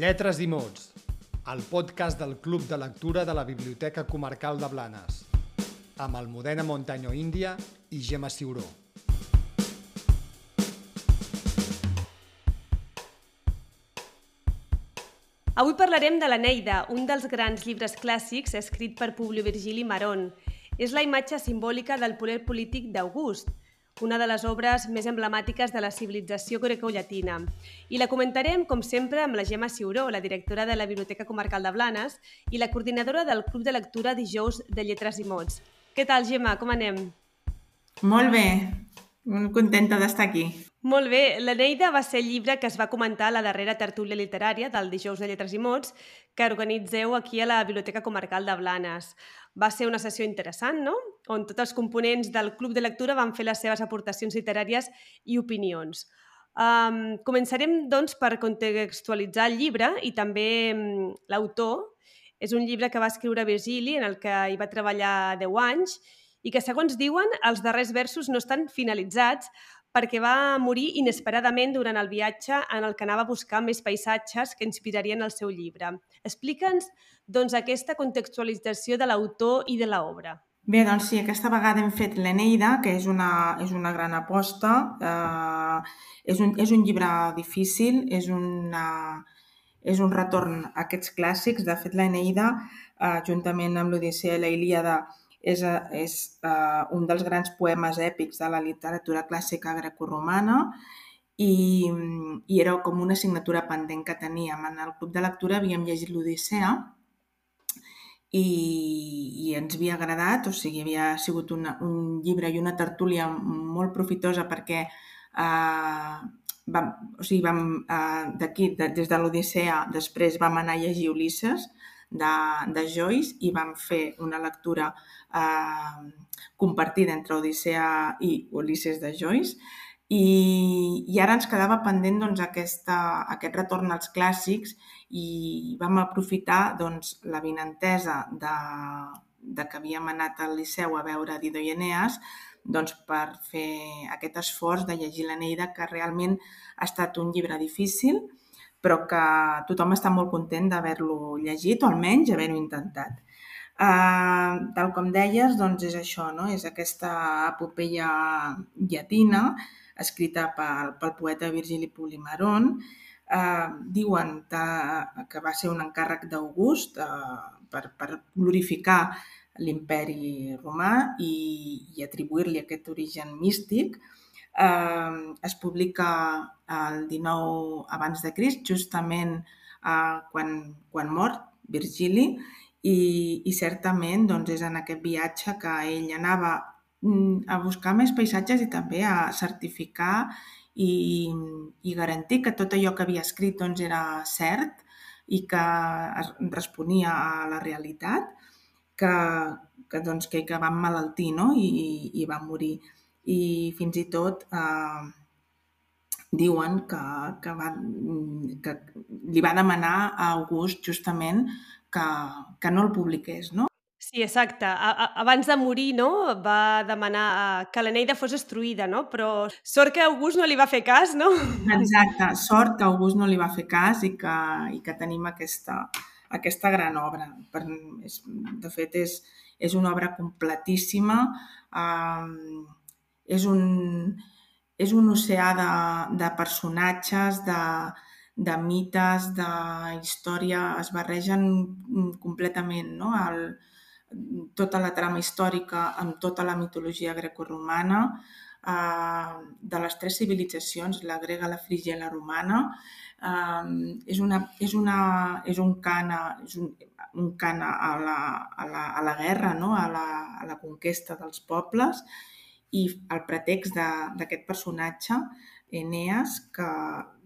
Lletres i mots, el podcast del Club de Lectura de la Biblioteca Comarcal de Blanes, amb Almudena Montaño Índia i Gemma Ciuró. Avui parlarem de l'Eneida, un dels grans llibres clàssics escrit per Publio Virgili Maron. És la imatge simbòlica del poder polític d'August, una de les obres més emblemàtiques de la civilització grecollatina. I la comentarem, com sempre, amb la Gemma Ciuró, la directora de la Biblioteca Comarcal de Blanes i la coordinadora del Club de Lectura dijous de Lletres i Mots. Què tal, Gemma? Com anem? Molt bé, molt contenta d'estar aquí. Molt bé, l'Eneida va ser el llibre que es va comentar a la darrera tertúlia literària del dijous de Lletres i Mots que organitzeu aquí a la Biblioteca Comarcal de Blanes. Va ser una sessió interessant, no?, on tots els components del Club de Lectura van fer les seves aportacions literàries i opinions. Um, començarem, doncs, per contextualitzar el llibre i també um, l'autor. És un llibre que va escriure Virgili, en el que hi va treballar 10 anys, i que, segons diuen, els darrers versos no estan finalitzats, perquè va morir inesperadament durant el viatge en el que anava a buscar més paisatges que inspirarien el seu llibre. Explica'ns doncs, aquesta contextualització de l'autor i de l'obra. Bé, doncs sí, aquesta vegada hem fet l'Eneida, que és una, és una gran aposta. Eh, és, un, és un llibre difícil, és, una, és un retorn a aquests clàssics. De fet, l'Eneida, eh, juntament amb l'Odissea i la Ilíada, és, eh, és uh, un dels grans poemes èpics de la literatura clàssica grecorromana i, i era com una assignatura pendent que teníem. En el club de lectura havíem llegit l'Odissea i, i ens havia agradat, o sigui, havia sigut una, un llibre i una tertúlia molt profitosa perquè eh, vam, o sigui, vam, eh, d'aquí, de, des de l'Odissea, després vam anar a llegir Ulisses, de, de Joyce i vam fer una lectura eh, compartida entre Odissea i Ulisses de Joyce i, i ara ens quedava pendent doncs, aquesta, aquest retorn als clàssics i vam aprofitar doncs, la vinentesa de, de que havíem anat al Liceu a veure Dido i Eneas doncs, per fer aquest esforç de llegir l'Eneida, que realment ha estat un llibre difícil, però que tothom està molt content d'haver-lo llegit o almenys haver-ho intentat. Uh, tal com deies, doncs és això, no? és aquesta epopeia llatina escrita pel, pel poeta Virgili Pulimaron. Uh, diuen que, que va ser un encàrrec d'August uh, per, per glorificar l'imperi romà i, i atribuir-li aquest origen místic eh, es publica el 19 abans de Crist, justament eh, quan, quan mor Virgili, i, i certament doncs, és en aquest viatge que ell anava a buscar més paisatges i també a certificar i, i garantir que tot allò que havia escrit doncs, era cert i que es responia a la realitat, que, que, doncs, que, que va emmalaltir no? I, i va morir i fins i tot eh, diuen que, que, va, que li va demanar a August justament que, que no el publiqués, no? Sí, exacte. A, a, abans de morir, no?, va demanar uh, que l'Eneida fos destruïda, no? Però sort que August no li va fer cas, no? Exacte, sort que August no li va fer cas i que, i que tenim aquesta, aquesta gran obra. Per, és, de fet, és, és una obra completíssima, eh, és un, és un oceà de, de personatges, de, de mites, de història, es barregen completament no? El, tota la trama històrica amb tota la mitologia grecorromana, eh, de les tres civilitzacions, la grega, la frígia i la romana. Eh, és, una, és, una, és un cant, és un, un cant a, la, a, la, a la guerra, no? a, la, a la conquesta dels pobles i el pretext d'aquest personatge, Eneas, que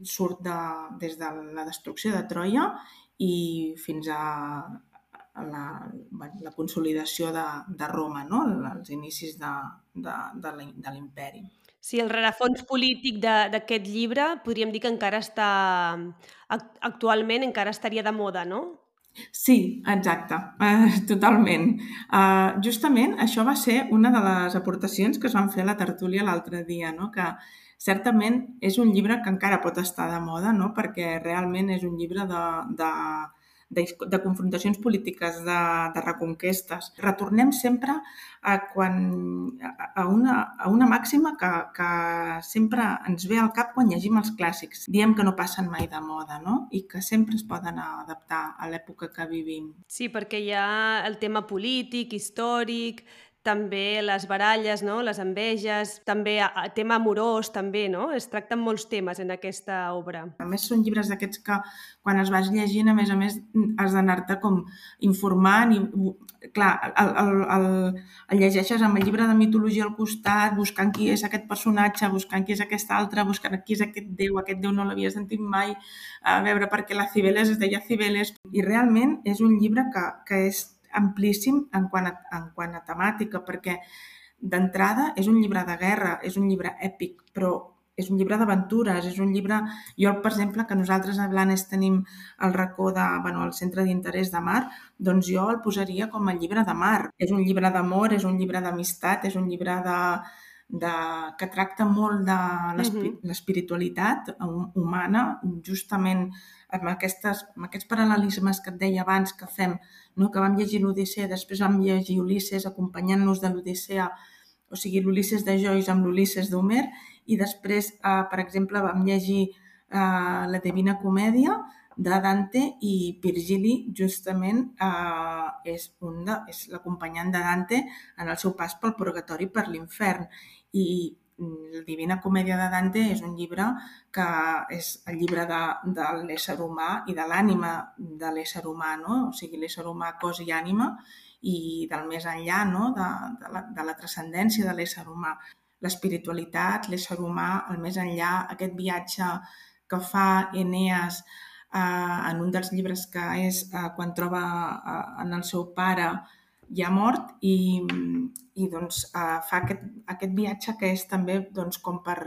surt de, des de la destrucció de Troia i fins a la, la consolidació de, de Roma, no? els inicis de, de, de l'imperi. Sí, el rerefons polític d'aquest llibre podríem dir que encara està, actualment encara estaria de moda, no? Sí, exacte, uh, totalment. Uh, justament això va ser una de les aportacions que es van fer a la tertúlia l'altre dia, no? que certament és un llibre que encara pot estar de moda, no? perquè realment és un llibre de, de, de, de confrontacions polítiques, de, de reconquestes. Retornem sempre a, quan, a, una, a una màxima que, que sempre ens ve al cap quan llegim els clàssics. Diem que no passen mai de moda, no? I que sempre es poden adaptar a l'època que vivim. Sí, perquè hi ha el tema polític, històric, també les baralles, no? les enveges, també a, tema amorós, també, no? Es tracten molts temes en aquesta obra. A més, són llibres d'aquests que quan els vas llegint, a més a més, has d'anar-te com informant i, clar, el, el, el, el llegeixes amb el llibre de mitologia al costat, buscant qui és aquest personatge, buscant qui és aquest altre, buscant qui és aquest déu, aquest déu no l'havia sentit mai, a veure perquè la Cibeles es deia Cibeles, i realment és un llibre que, que és amplíssim en quant a, en quant a temàtica, perquè d'entrada és un llibre de guerra, és un llibre èpic, però és un llibre d'aventures, és un llibre... Jo, per exemple, que nosaltres a Blanes tenim el racó de, bueno, el centre d'interès de mar, doncs jo el posaria com a llibre de mar. És un llibre d'amor, és un llibre d'amistat, és un llibre de, de, que tracta molt de l'espiritualitat humana, justament amb, aquestes, amb aquests paral·lelismes que et deia abans que fem no? que vam llegir l'Odissea, després vam llegir Ulisses acompanyant-nos de l'Odissea, o sigui, l'Ulisses de Joyce amb l'Ulisses d'Homer, i després, eh, per exemple, vam llegir eh, la Divina Comèdia de Dante i Virgili justament eh, és, un de, és l'acompanyant de Dante en el seu pas pel purgatori per l'infern. I la Divina Comèdia de Dante és un llibre que és el llibre de, de l'ésser humà i de l'ànima de l'ésser humà, no? o sigui, l'ésser humà cos i ànima i del més enllà no? de, de la, de la transcendència de l'ésser humà. L'espiritualitat, l'ésser humà, el més enllà, aquest viatge que fa Eneas eh, en un dels llibres que és eh, quan troba eh, en el seu pare ja mort i, i doncs, uh, fa aquest, aquest viatge que és també doncs, com per,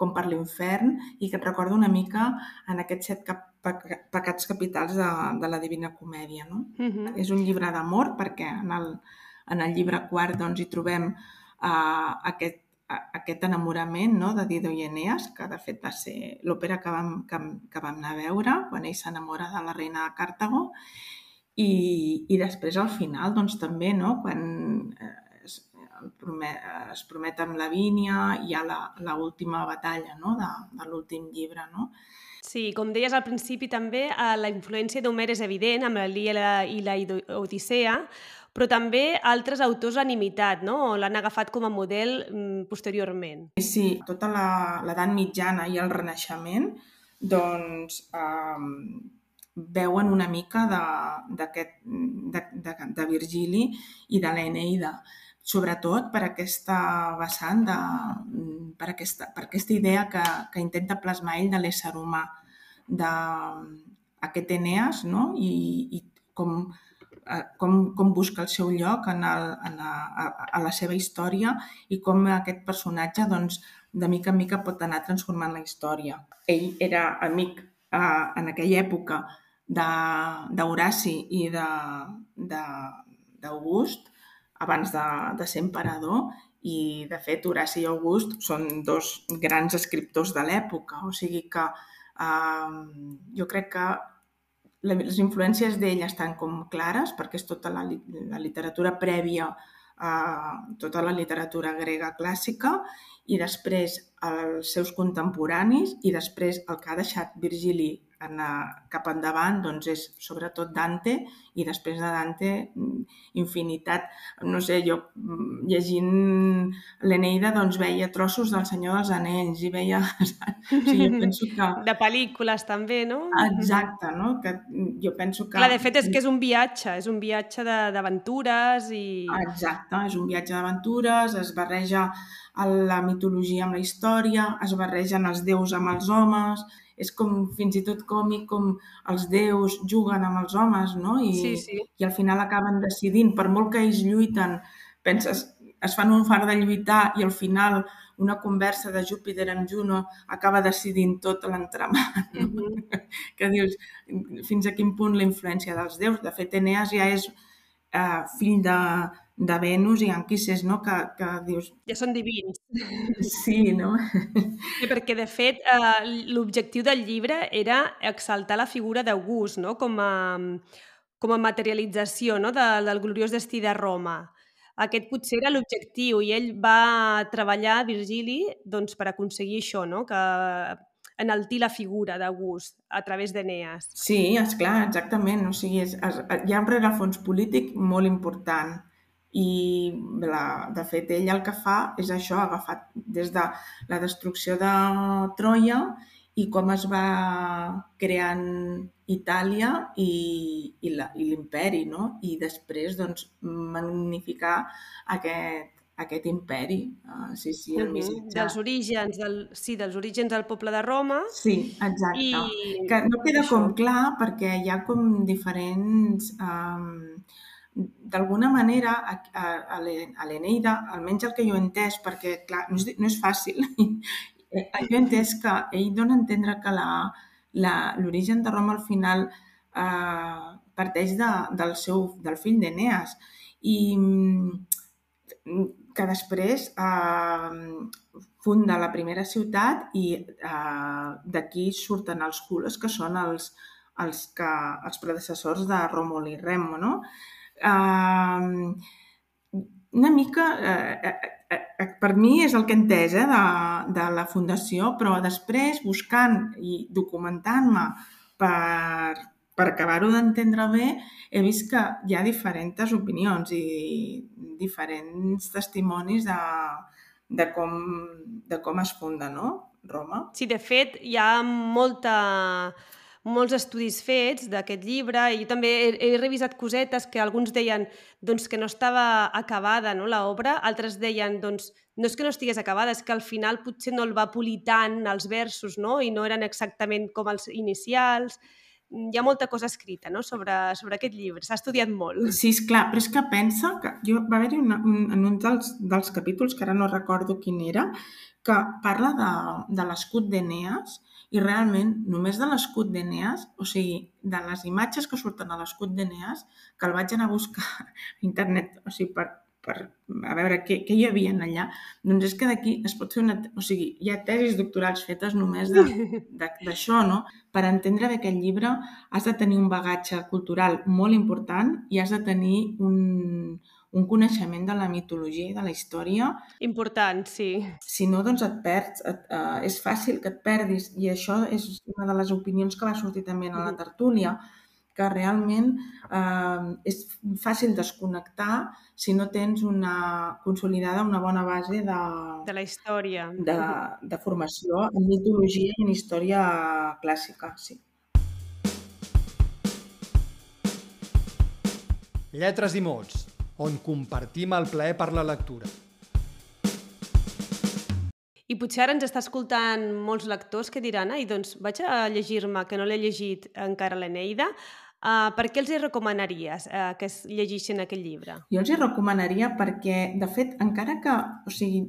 com per l'infern i que et recorda una mica en aquests set cap, pecats capitals de, de la Divina Comèdia. No? Uh mhm. -huh. És un llibre d'amor perquè en el, en el llibre quart doncs, hi trobem uh, aquest, uh, aquest enamorament no? de Dido i Eneas, que de fet va ser l'òpera que, vam, que, que vam anar a veure quan ell s'enamora de la reina de Càrtago i, i després al final doncs, també no? quan eh, promet, es promet amb Lavínia i hi ha l'última batalla no? de, de l'últim llibre. No? Sí, com deies al principi també, eh, la influència d'Homer és evident amb l'Ilia i la Odissea, però també altres autors han imitat, no? l'han agafat com a model mm, posteriorment. Sí, tota l'edat mitjana i el renaixement, doncs, eh, veuen una mica de, de, de, de Virgili i de l'Eneida sobretot per aquesta vessant, de, per, aquesta, per aquesta idea que, que intenta plasmar ell de l'ésser humà, d'aquest Eneas no? I, i com, eh, com, com busca el seu lloc en el, en a, a, a la seva història i com aquest personatge doncs, de mica en mica pot anar transformant la història. Ell era amic eh, en aquella època d'Horaci i d'August, abans de, de ser emperador i, de fet, Horaci i August són dos grans escriptors de l'època, o sigui que eh, jo crec que les influències d'ell estan com clares perquè és tota la, la literatura prèvia a tota la literatura grega clàssica i després els seus contemporanis i després el que ha deixat Virgili anar cap endavant doncs és sobretot Dante i després de Dante infinitat. No sé, jo mm, llegint l'Eneida doncs veia trossos del Senyor dels Anells i veia... O sigui, jo penso que... De pel·lícules també, no? Exacte, no? Que jo penso que... Clar, de fet és que és un viatge, és un viatge d'aventures i... Exacte, és un viatge d'aventures, es barreja la mitologia amb la història, es barregen els déus amb els homes, és com fins i tot còmic com els déus juguen amb els homes, no? I, sí, sí. i al final acaben decidint, per molt que ells lluiten, penses, es fan un far de lluitar i al final una conversa de Júpiter amb Juno acaba decidint tot l'entramat. No? Mm -hmm. que dius, fins a quin punt la influència dels déus. De fet, Eneas ja és eh, fill de, de Venus i Anquises, no? Que, que dius... Ja són divins. Sí, no? Sí, perquè, de fet, eh, l'objectiu del llibre era exaltar la figura d'August, no? Com a, com a materialització no? de, del gloriós destí de Roma. Aquest potser era l'objectiu i ell va treballar, Virgili, doncs, per aconseguir això, no? que enaltir la figura d'August a través d'Eneas. Sí, és clar, exactament. O sigui, és, és, hi ha un rerefons polític molt important i, la, de fet, ell el que fa és això, agafat des de la destrucció de Troia i com es va creant Itàlia i, i l'imperi, no? I després, doncs, magnificar aquest, aquest imperi. Uh, sí, sí, el missatge... Dels orígens, del, sí, dels orígens del poble de Roma. Sí, exacte. I... Que no queda això. com clar perquè hi ha com diferents... Um, D'alguna manera, a, a, a l'Eneida, almenys el que jo he entès, perquè, clar, no és, no és fàcil, jo he entès que ell dona a entendre que l'origen de Roma al final eh, parteix de, del, seu, del fill d'Eneas. I que després eh, funda la primera ciutat i eh, d'aquí surten els Hules, que són els, els, que, els predecessors de Ròmul i Remo. No? Eh, una mica, eh, eh, eh, per mi és el que he entès eh, de, de la fundació, però després, buscant i documentant-me per, per acabar-ho d'entendre bé, he vist que hi ha diferents opinions i diferents testimonis de, de, com, de com es funda no? Roma. Sí, de fet, hi ha molta, molts estudis fets d'aquest llibre i jo també he, he revisat cosetes que alguns deien doncs, que no estava acabada no, l'obra, altres deien doncs, no és que no estigués acabada, és que al final potser no el va polir tant els versos no? i no eren exactament com els inicials hi ha molta cosa escrita no? sobre, sobre aquest llibre, s'ha estudiat molt. Sí, és clar, però és que pensa que jo, va haver-hi un, en un dels, dels capítols, que ara no recordo quin era, que parla de, de l'escut d'Eneas i realment només de l'escut d'Eneas, o sigui, de les imatges que surten a l'escut d'Eneas, que el vaig anar a buscar a internet, o sigui, per, per a veure què, què hi havia allà, doncs és que d'aquí es pot fer una... O sigui, hi ha tesis doctorals fetes només d'això, no? Per entendre bé aquest llibre has de tenir un bagatge cultural molt important i has de tenir un, un coneixement de la mitologia i de la història. Important, sí. Si no, doncs et perds, et, uh, és fàcil que et perdis i això és una de les opinions que va sortir també a la tertúlia, mm que realment eh, és fàcil desconnectar si no tens una consolidada, una bona base de, de la història. De, de formació en mitologia i en història clàssica, sí. Lletres i mots, on compartim el plaer per la lectura. I potser ara ens està escoltant molts lectors que diran ai, doncs vaig a llegir-me, que no l'he llegit encara l'Eneida, Uh, per què els hi recomanaries uh, que es llegeixin aquest llibre? Jo els hi recomanaria perquè, de fet, encara que... O sigui,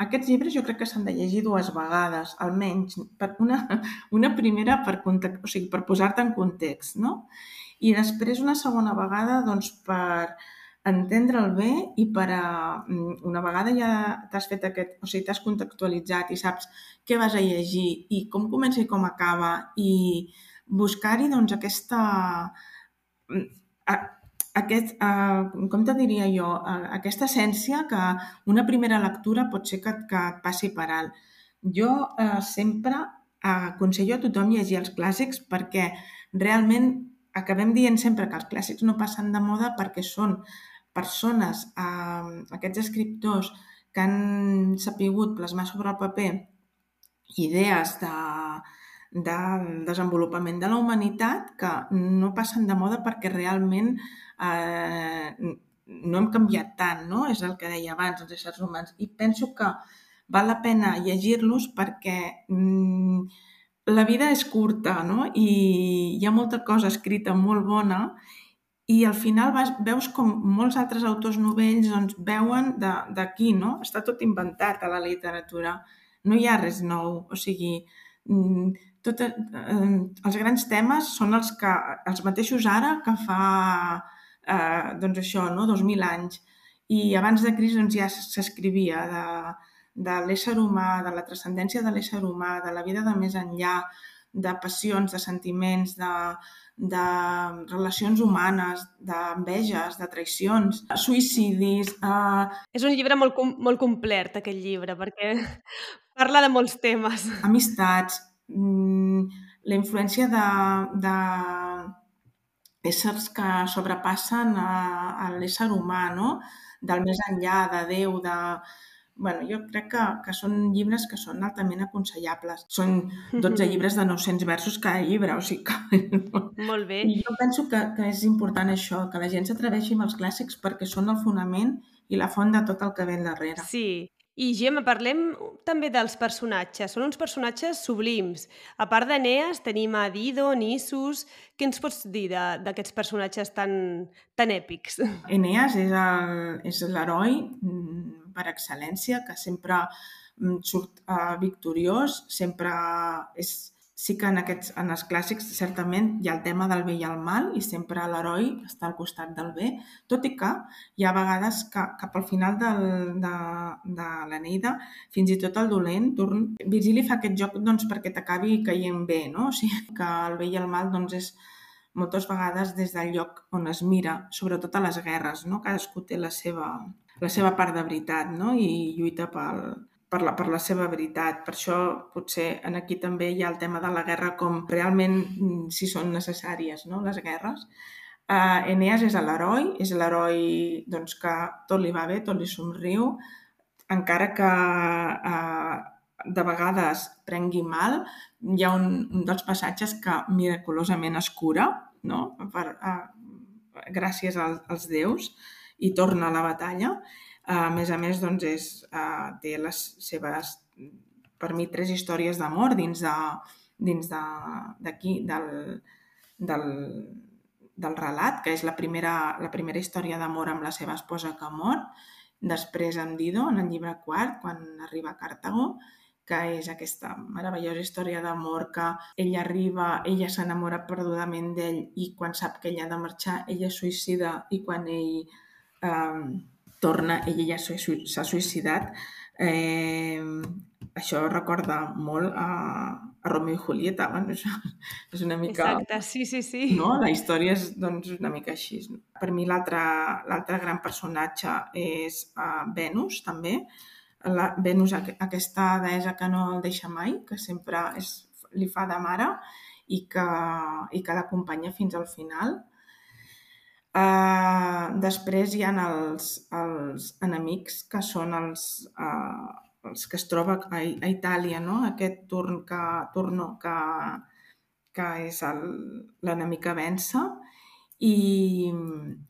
aquests llibres jo crec que s'han de llegir dues vegades, almenys. Per una, una primera per, o sigui, per posar-te en context, no? I després una segona vegada doncs, per entendre'l bé i per a, una vegada ja t'has fet aquest, o sigui, t'has contextualitzat i saps què vas a llegir i com comença i com acaba i buscar-hi doncs, aquesta, aquest, uh, com te diria jo, aquesta essència que una primera lectura pot ser que, que et passi per alt. Jo uh, sempre aconsello a tothom llegir els clàssics perquè realment acabem dient sempre que els clàssics no passen de moda perquè són persones, uh, aquests escriptors que han sapigut plasmar sobre el paper idees de, del desenvolupament de la humanitat que no passen de moda perquè realment eh, no hem canviat tant, no? És el que deia abans, els éssers humans. I penso que val la pena llegir-los perquè mm, la vida és curta, no? I hi ha molta cosa escrita molt bona i al final vas, veus com molts altres autors novells doncs, veuen d'aquí, no? Està tot inventat a la literatura. No hi ha res nou. O sigui, mm, tot, eh, els grans temes són els, que, els mateixos ara que fa eh, doncs això, no? 2.000 anys. I abans de Crist doncs, ja s'escrivia de, de l'ésser humà, de la transcendència de l'ésser humà, de la vida de més enllà, de passions, de sentiments, de, de relacions humanes, d'enveges, de traïcions, suïcidis... Uh... És un llibre molt, molt complet, aquest llibre, perquè parla de molts temes. Amistats, la influència de, de éssers que sobrepassen a, a l'ésser humà, no? del més enllà, de Déu, de, bueno, jo crec que, que són llibres que són altament aconsellables. Són 12 llibres de 900 versos cada llibre, o sigui que... Molt bé. I jo penso que, que és important això, que la gent s'atreveixi amb els clàssics perquè són el fonament i la font de tot el que ve darrere. Sí, i Gemma, parlem també dels personatges. Són uns personatges sublims. A part d'Eneas, tenim a Dido, Nissus... Què ens pots dir d'aquests personatges tan, tan èpics? Eneas és l'heroi mm, per excel·lència, que sempre mm, surt uh, victoriós, sempre és sí que en, aquests, en els clàssics certament hi ha el tema del bé i el mal i sempre l'heroi està al costat del bé, tot i que hi ha vegades que cap al final del, de, de l'Eneida, fins i tot el dolent, Turn, Virgili fa aquest joc doncs, perquè t'acabi caient bé, no? o sigui que el bé i el mal doncs, és moltes vegades des del lloc on es mira, sobretot a les guerres, no? cadascú té la seva, la seva part de veritat no? i lluita pel, per la, per la seva veritat. Per això potser en aquí també hi ha el tema de la guerra com realment mm, si són necessàries no? les guerres. Uh, Eneas és l'heroi, és l'heroi doncs, que tot li va bé, tot li somriu, encara que uh, de vegades prengui mal, hi ha un, un dels passatges que miraculosament es cura, no? per, uh, gràcies als, als déus, i torna a la batalla. A més a més, doncs, és, uh, té les seves, per mi, tres històries d'amor dins de, dins d'aquí, de, del, del, del relat, que és la primera, la primera història d'amor amb la seva esposa que mor, després amb Dido, en el llibre quart, quan arriba a Cartago, que és aquesta meravellosa història d'amor que ella arriba, ella s'enamora perdudament d'ell i quan sap que ella ha de marxar, ella es suïcida i quan ell eh, torna, ella ja s'ha suïcidat. Eh, això recorda molt a, a Romeo i Julieta, bueno, és, és una mica... Exacte, sí, sí, sí. No? La història és doncs, una mica així. Per mi l'altre gran personatge és uh, Venus, també. La, Venus, aquesta deessa que no el deixa mai, que sempre és, li fa de mare i que, i que l'acompanya fins al final. Uh, després hi ha els, els enemics que són els, uh, els que es troba a, a Itàlia, no? aquest turn que, turno que, que és l'enemic que vença i,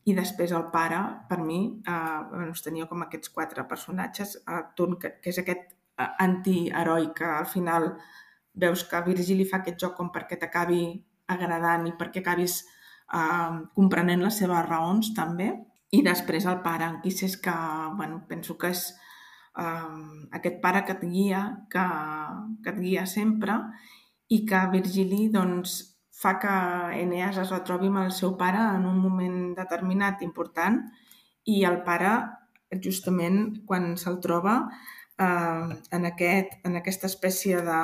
i després el pare, per mi, uh, bueno, tenia com aquests quatre personatges, uh, Turn, que, que és aquest uh, antiheroi que al final veus que Virgili fa aquest joc com perquè t'acabi agradant i perquè acabis comprenent les seves raons també. I després el pare, en és que, bueno, penso que és eh, aquest pare que et guia, que, que et guia sempre i que Virgili doncs, fa que Eneas es retrobi amb el seu pare en un moment determinat important i el pare, justament quan se'l troba, eh, en, aquest, en aquesta espècie de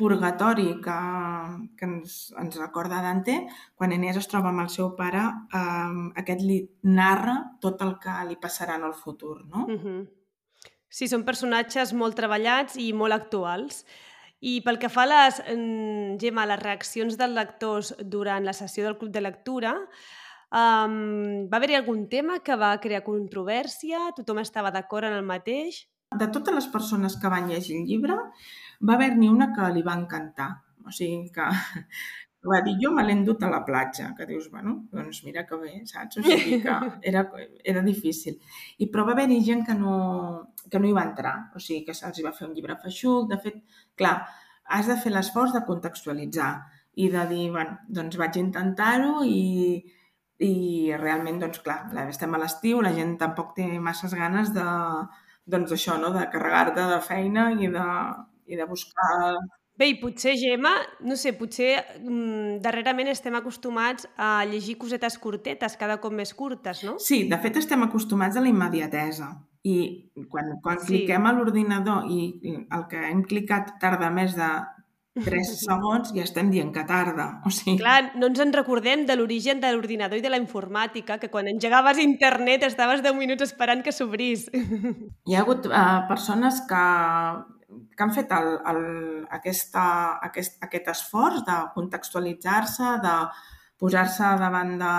purgatori que, que ens, ens recorda Dante, quan Eneas es troba amb el seu pare, eh, aquest li narra tot el que li passarà en el futur, no? Uh -huh. Sí, són personatges molt treballats i molt actuals. I pel que fa a les, Gemma, les reaccions dels lectors durant la sessió del Club de Lectura, um, va haver-hi algun tema que va crear controvèrsia? Tothom estava d'acord en el mateix? De totes les persones que van llegir el llibre, va haver-n'hi una que li va encantar. O sigui que va dir, jo me l'he endut a la platja, que dius, bueno, doncs mira que bé, saps? O sigui que era, era difícil. I però va haver-hi gent que no, que no hi va entrar, o sigui que se'ls va fer un llibre feixuc. De fet, clar, has de fer l'esforç de contextualitzar i de dir, bueno, doncs vaig intentar-ho i, i realment, doncs clar, estem a l'estiu, la gent tampoc té masses ganes de, doncs això, no? de carregar-te de feina i de, i de buscar Bé, i potser, Gemma, no sé, potser mm, darrerament estem acostumats a llegir cosetes curtetes, cada cop més curtes, no? Sí, de fet estem acostumats a la immediatesa. I quan, quan sí. cliquem a l'ordinador i el que hem clicat tarda més de 3 segons ja estem dient que tarda. O sigui... Clar, no ens en recordem de l'origen de l'ordinador i de la informàtica, que quan engegaves internet estaves 10 minuts esperant que s'obrís. Hi ha hagut uh, persones que que han fet el, el, aquesta, aquest, aquest esforç de contextualitzar-se, de posar-se davant de,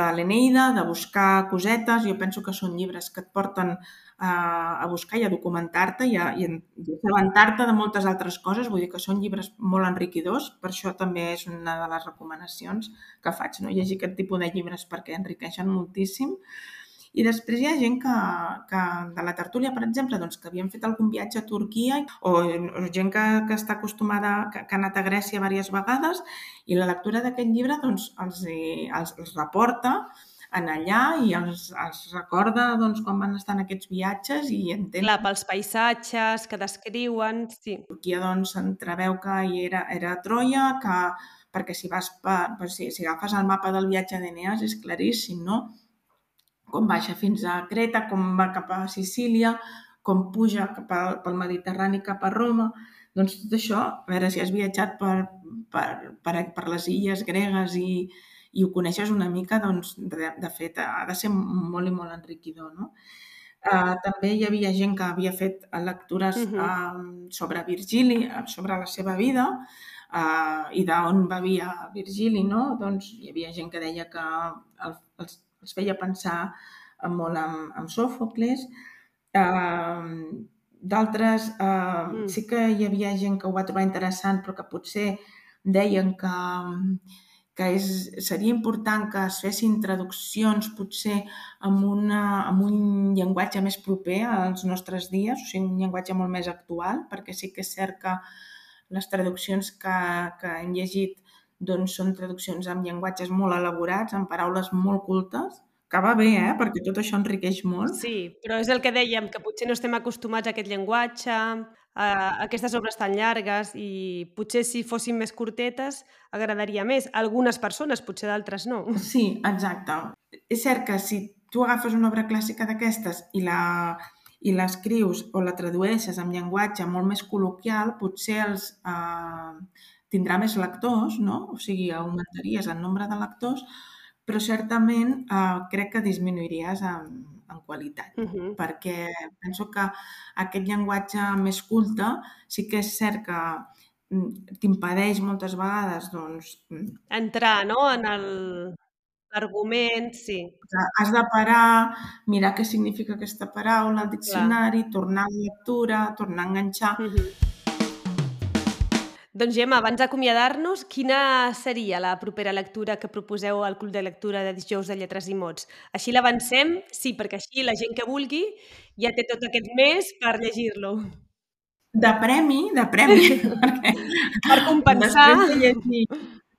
de l'Eneida, de buscar cosetes. Jo penso que són llibres que et porten a, a buscar i a documentar-te i a, i a assabentar-te de moltes altres coses. Vull dir que són llibres molt enriquidors. Per això també és una de les recomanacions que faig, no? llegir aquest tipus de llibres perquè enriqueixen moltíssim. I després hi ha gent que, que de la tertúlia, per exemple, doncs, que havien fet algun viatge a Turquia o, o gent que, que està acostumada, que, que ha anat a Grècia diverses vegades i la lectura d'aquest llibre doncs, els, els, els reporta en allà i els, els recorda doncs, quan van estar en aquests viatges i entén... Clar, pels paisatges que descriuen, sí. Turquia doncs s'entreveu que hi era, era Troia, que perquè si vas per, per si, si agafes el mapa del viatge d'Eneas és claríssim, no? Com baixa fins a Creta, com va cap a Sicília, com puja cap a, pel Mediterrani cap a Roma. Doncs tot això, a veure si has viatjat per, per, per, per les illes gregues i, i ho coneixes una mica, doncs de, de fet ha de ser molt i molt enriquidor. No? Uh, també hi havia gent que havia fet lectures uh -huh. uh, sobre Virgili, sobre la seva vida, uh, i d'on bevia Virgili, no? Doncs hi havia gent que deia que el, els els feia pensar molt en, en Sòfocles. Uh, D'altres, uh, mm. sí que hi havia gent que ho va trobar interessant, però que potser deien que, que és, seria important que es fessin traduccions potser amb, una, amb un llenguatge més proper als nostres dies, o sigui, un llenguatge molt més actual, perquè sí que és cert que les traduccions que, que hem llegit doncs són traduccions amb llenguatges molt elaborats, amb paraules molt cultes, que va bé, eh? perquè tot això enriqueix molt. Sí, però és el que dèiem, que potser no estem acostumats a aquest llenguatge, a aquestes obres tan llargues i potser si fossin més curtetes agradaria més. A algunes persones, potser d'altres no. Sí, exacte. És cert que si tu agafes una obra clàssica d'aquestes i la i l'escrius o la tradueixes amb llenguatge molt més col·loquial, potser els, eh, tindrà més lectors, no? o sigui, augmentaries el nombre de lectors, però certament eh, crec que disminuiries en, en qualitat, uh -huh. perquè penso que aquest llenguatge més culte sí que és cert que mm, t'impedeix moltes vegades doncs... Mm, Entrar no? en el l'argument, sí. Has de parar, mirar què significa aquesta paraula al diccionari, Clar. tornar a la lectura, tornar a enganxar... Uh -huh doncs Gemma, abans d'acomiadar-nos, quina seria la propera lectura que proposeu al Club de Lectura de dijous de lletres i mots? Així l'avancem? Sí, perquè així la gent que vulgui ja té tot aquest mes per llegir-lo. De premi, de premi. perquè per compensar. De llegir,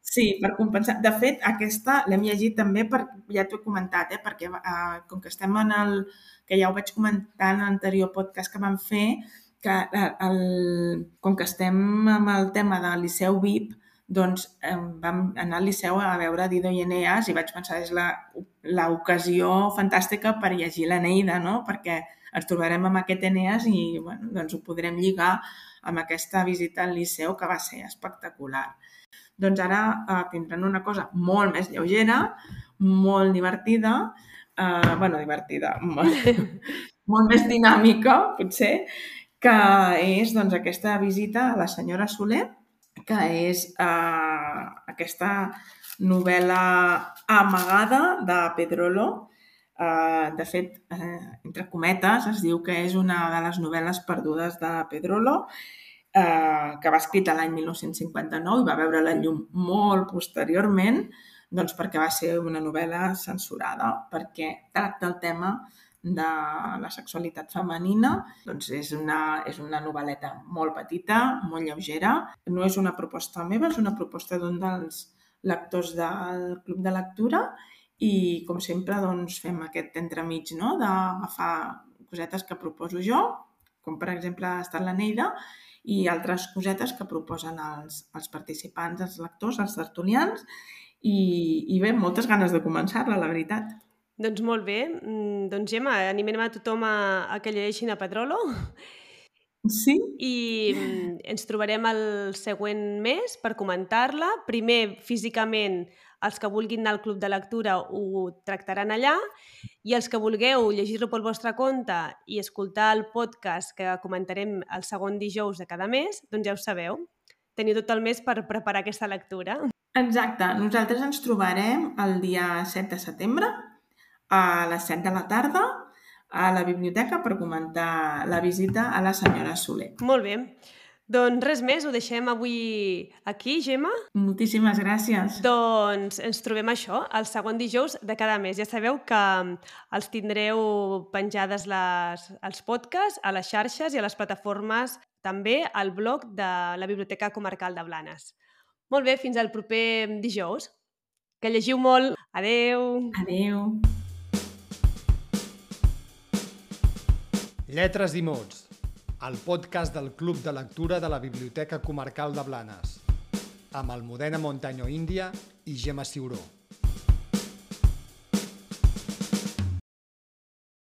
sí, per compensar. De fet, aquesta l'hem llegit també, per, ja t'ho he comentat, eh, perquè eh, com que estem en el... que ja ho vaig comentar en l'anterior podcast que vam fer, que eh, el, com que estem amb el tema del Liceu VIP, doncs eh, vam anar al Liceu a veure Dido i Eneas i vaig pensar és l'ocasió fantàstica per llegir l'Eneida, no? perquè ens trobarem amb aquest Eneas i bueno, doncs ho podrem lligar amb aquesta visita al Liceu que va ser espectacular. Doncs ara eh, tindran una cosa molt més lleugera, molt divertida, eh, bueno, divertida, molt, molt més dinàmica, potser, que és doncs, aquesta visita a la senyora Soler, que és eh, aquesta novel·la amagada de Pedrolo. Eh, de fet, eh, entre cometes, es diu que és una de les novel·les perdudes de Pedrolo, eh, que va escrita l'any 1959 i va veure la llum molt posteriorment, doncs perquè va ser una novel·la censurada, perquè tracta el tema de la sexualitat femenina, doncs és una, és una novel·leta molt petita, molt lleugera. No és una proposta meva, és una proposta d'un dels lectors del Club de Lectura i, com sempre, doncs, fem aquest entremig no? d'agafar cosetes que proposo jo, com per exemple ha estat la Neida, i altres cosetes que proposen els, els participants, els lectors, els tertulians, i, i bé, moltes ganes de començar-la, la veritat. Doncs molt bé. Mm, doncs Gemma, animem a tothom a, a que llegeixin a Pedrolo Sí. i mm, ens trobarem el següent mes per comentar-la. Primer, físicament, els que vulguin anar al club de lectura ho tractaran allà i els que vulgueu llegir-lo pel vostre compte i escoltar el podcast que comentarem el segon dijous de cada mes, doncs ja ho sabeu. Teniu tot el mes per preparar aquesta lectura. Exacte. Nosaltres ens trobarem el dia 7 de setembre a les 7 de la tarda a la biblioteca per comentar la visita a la senyora Soler. Molt bé. Doncs res més, ho deixem avui aquí, Gemma. Moltíssimes gràcies. Doncs ens trobem això, el segon dijous de cada mes. Ja sabeu que els tindreu penjades les, els podcasts a les xarxes i a les plataformes, també al blog de la Biblioteca Comarcal de Blanes. Molt bé, fins al proper dijous. Que llegiu molt. Adeu! Adeu. Lletres i mots, el podcast del Club de Lectura de la Biblioteca Comarcal de Blanes, amb Almudena Montaño Índia i Gemma Ciuró.